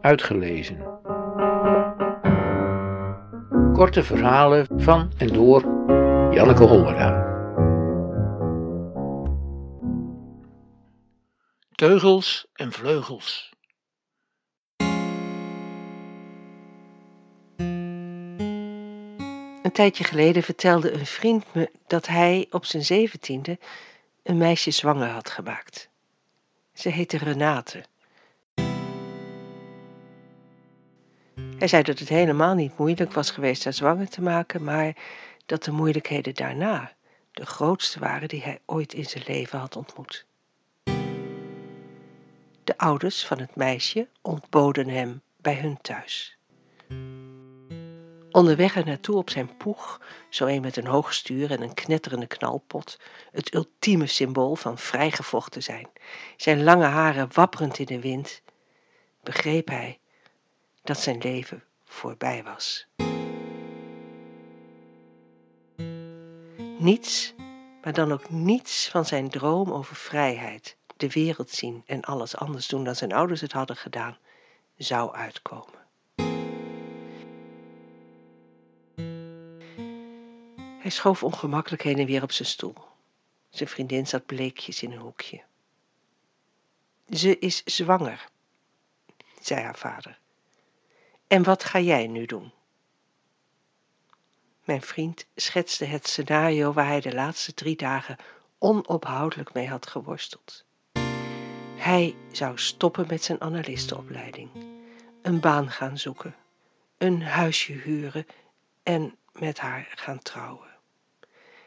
uitgelezen. Korte verhalen van en door Janneke Hollera. Teugels en vleugels. Een tijdje geleden vertelde een vriend me dat hij op zijn zeventiende een meisje zwanger had gemaakt. Ze heette Renate. Hij zei dat het helemaal niet moeilijk was geweest haar zwanger te maken, maar dat de moeilijkheden daarna de grootste waren die hij ooit in zijn leven had ontmoet. De ouders van het meisje ontboden hem bij hun thuis. Onderweg er naartoe op zijn poeg, zo een met een hoog stuur en een knetterende knalpot, het ultieme symbool van vrijgevochten zijn, zijn lange haren wapperend in de wind, begreep hij dat zijn leven voorbij was. Niets, maar dan ook niets van zijn droom over vrijheid, de wereld zien en alles anders doen dan zijn ouders het hadden gedaan, zou uitkomen. Hij schoof ongemakkelijk heen en weer op zijn stoel. Zijn vriendin zat bleekjes in een hoekje. Ze is zwanger, zei haar vader. En wat ga jij nu doen? Mijn vriend schetste het scenario waar hij de laatste drie dagen onophoudelijk mee had geworsteld. Hij zou stoppen met zijn analistenopleiding, een baan gaan zoeken, een huisje huren en met haar gaan trouwen.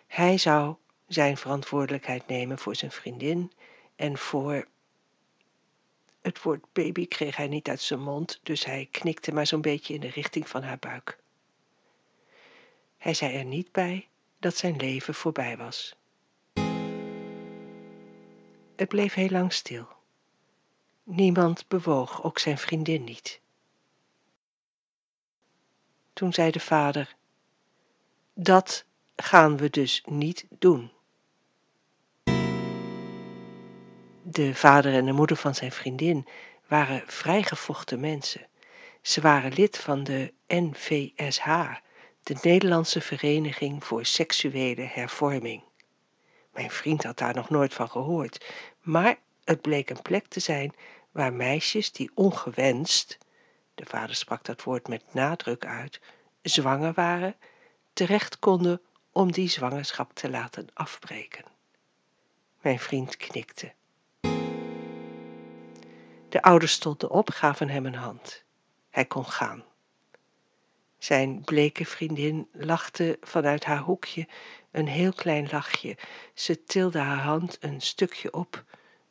Hij zou zijn verantwoordelijkheid nemen voor zijn vriendin en voor. Het woord baby kreeg hij niet uit zijn mond, dus hij knikte maar zo'n beetje in de richting van haar buik. Hij zei er niet bij dat zijn leven voorbij was. Het bleef heel lang stil. Niemand bewoog, ook zijn vriendin niet. Toen zei de vader: Dat gaan we dus niet doen. De vader en de moeder van zijn vriendin waren vrijgevochten mensen. Ze waren lid van de NVSH, de Nederlandse Vereniging voor Seksuele Hervorming. Mijn vriend had daar nog nooit van gehoord, maar het bleek een plek te zijn waar meisjes die ongewenst, de vader sprak dat woord met nadruk uit, zwanger waren, terecht konden om die zwangerschap te laten afbreken. Mijn vriend knikte. De ouders stonden op, gaven hem een hand. Hij kon gaan. Zijn bleke vriendin lachte vanuit haar hoekje een heel klein lachje. Ze tilde haar hand een stukje op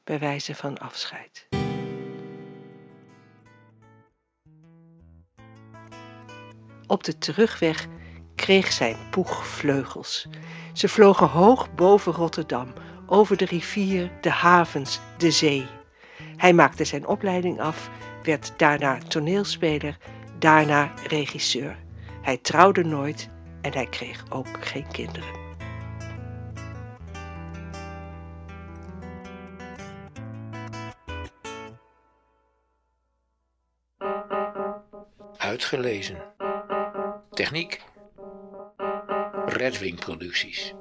bij wijze van afscheid. Op de terugweg kreeg zijn poeg vleugels. Ze vlogen hoog boven Rotterdam, over de rivier, de havens, de zee. Hij maakte zijn opleiding af, werd daarna toneelspeler, daarna regisseur. Hij trouwde nooit en hij kreeg ook geen kinderen. Uitgelezen. Techniek Redwing Producties.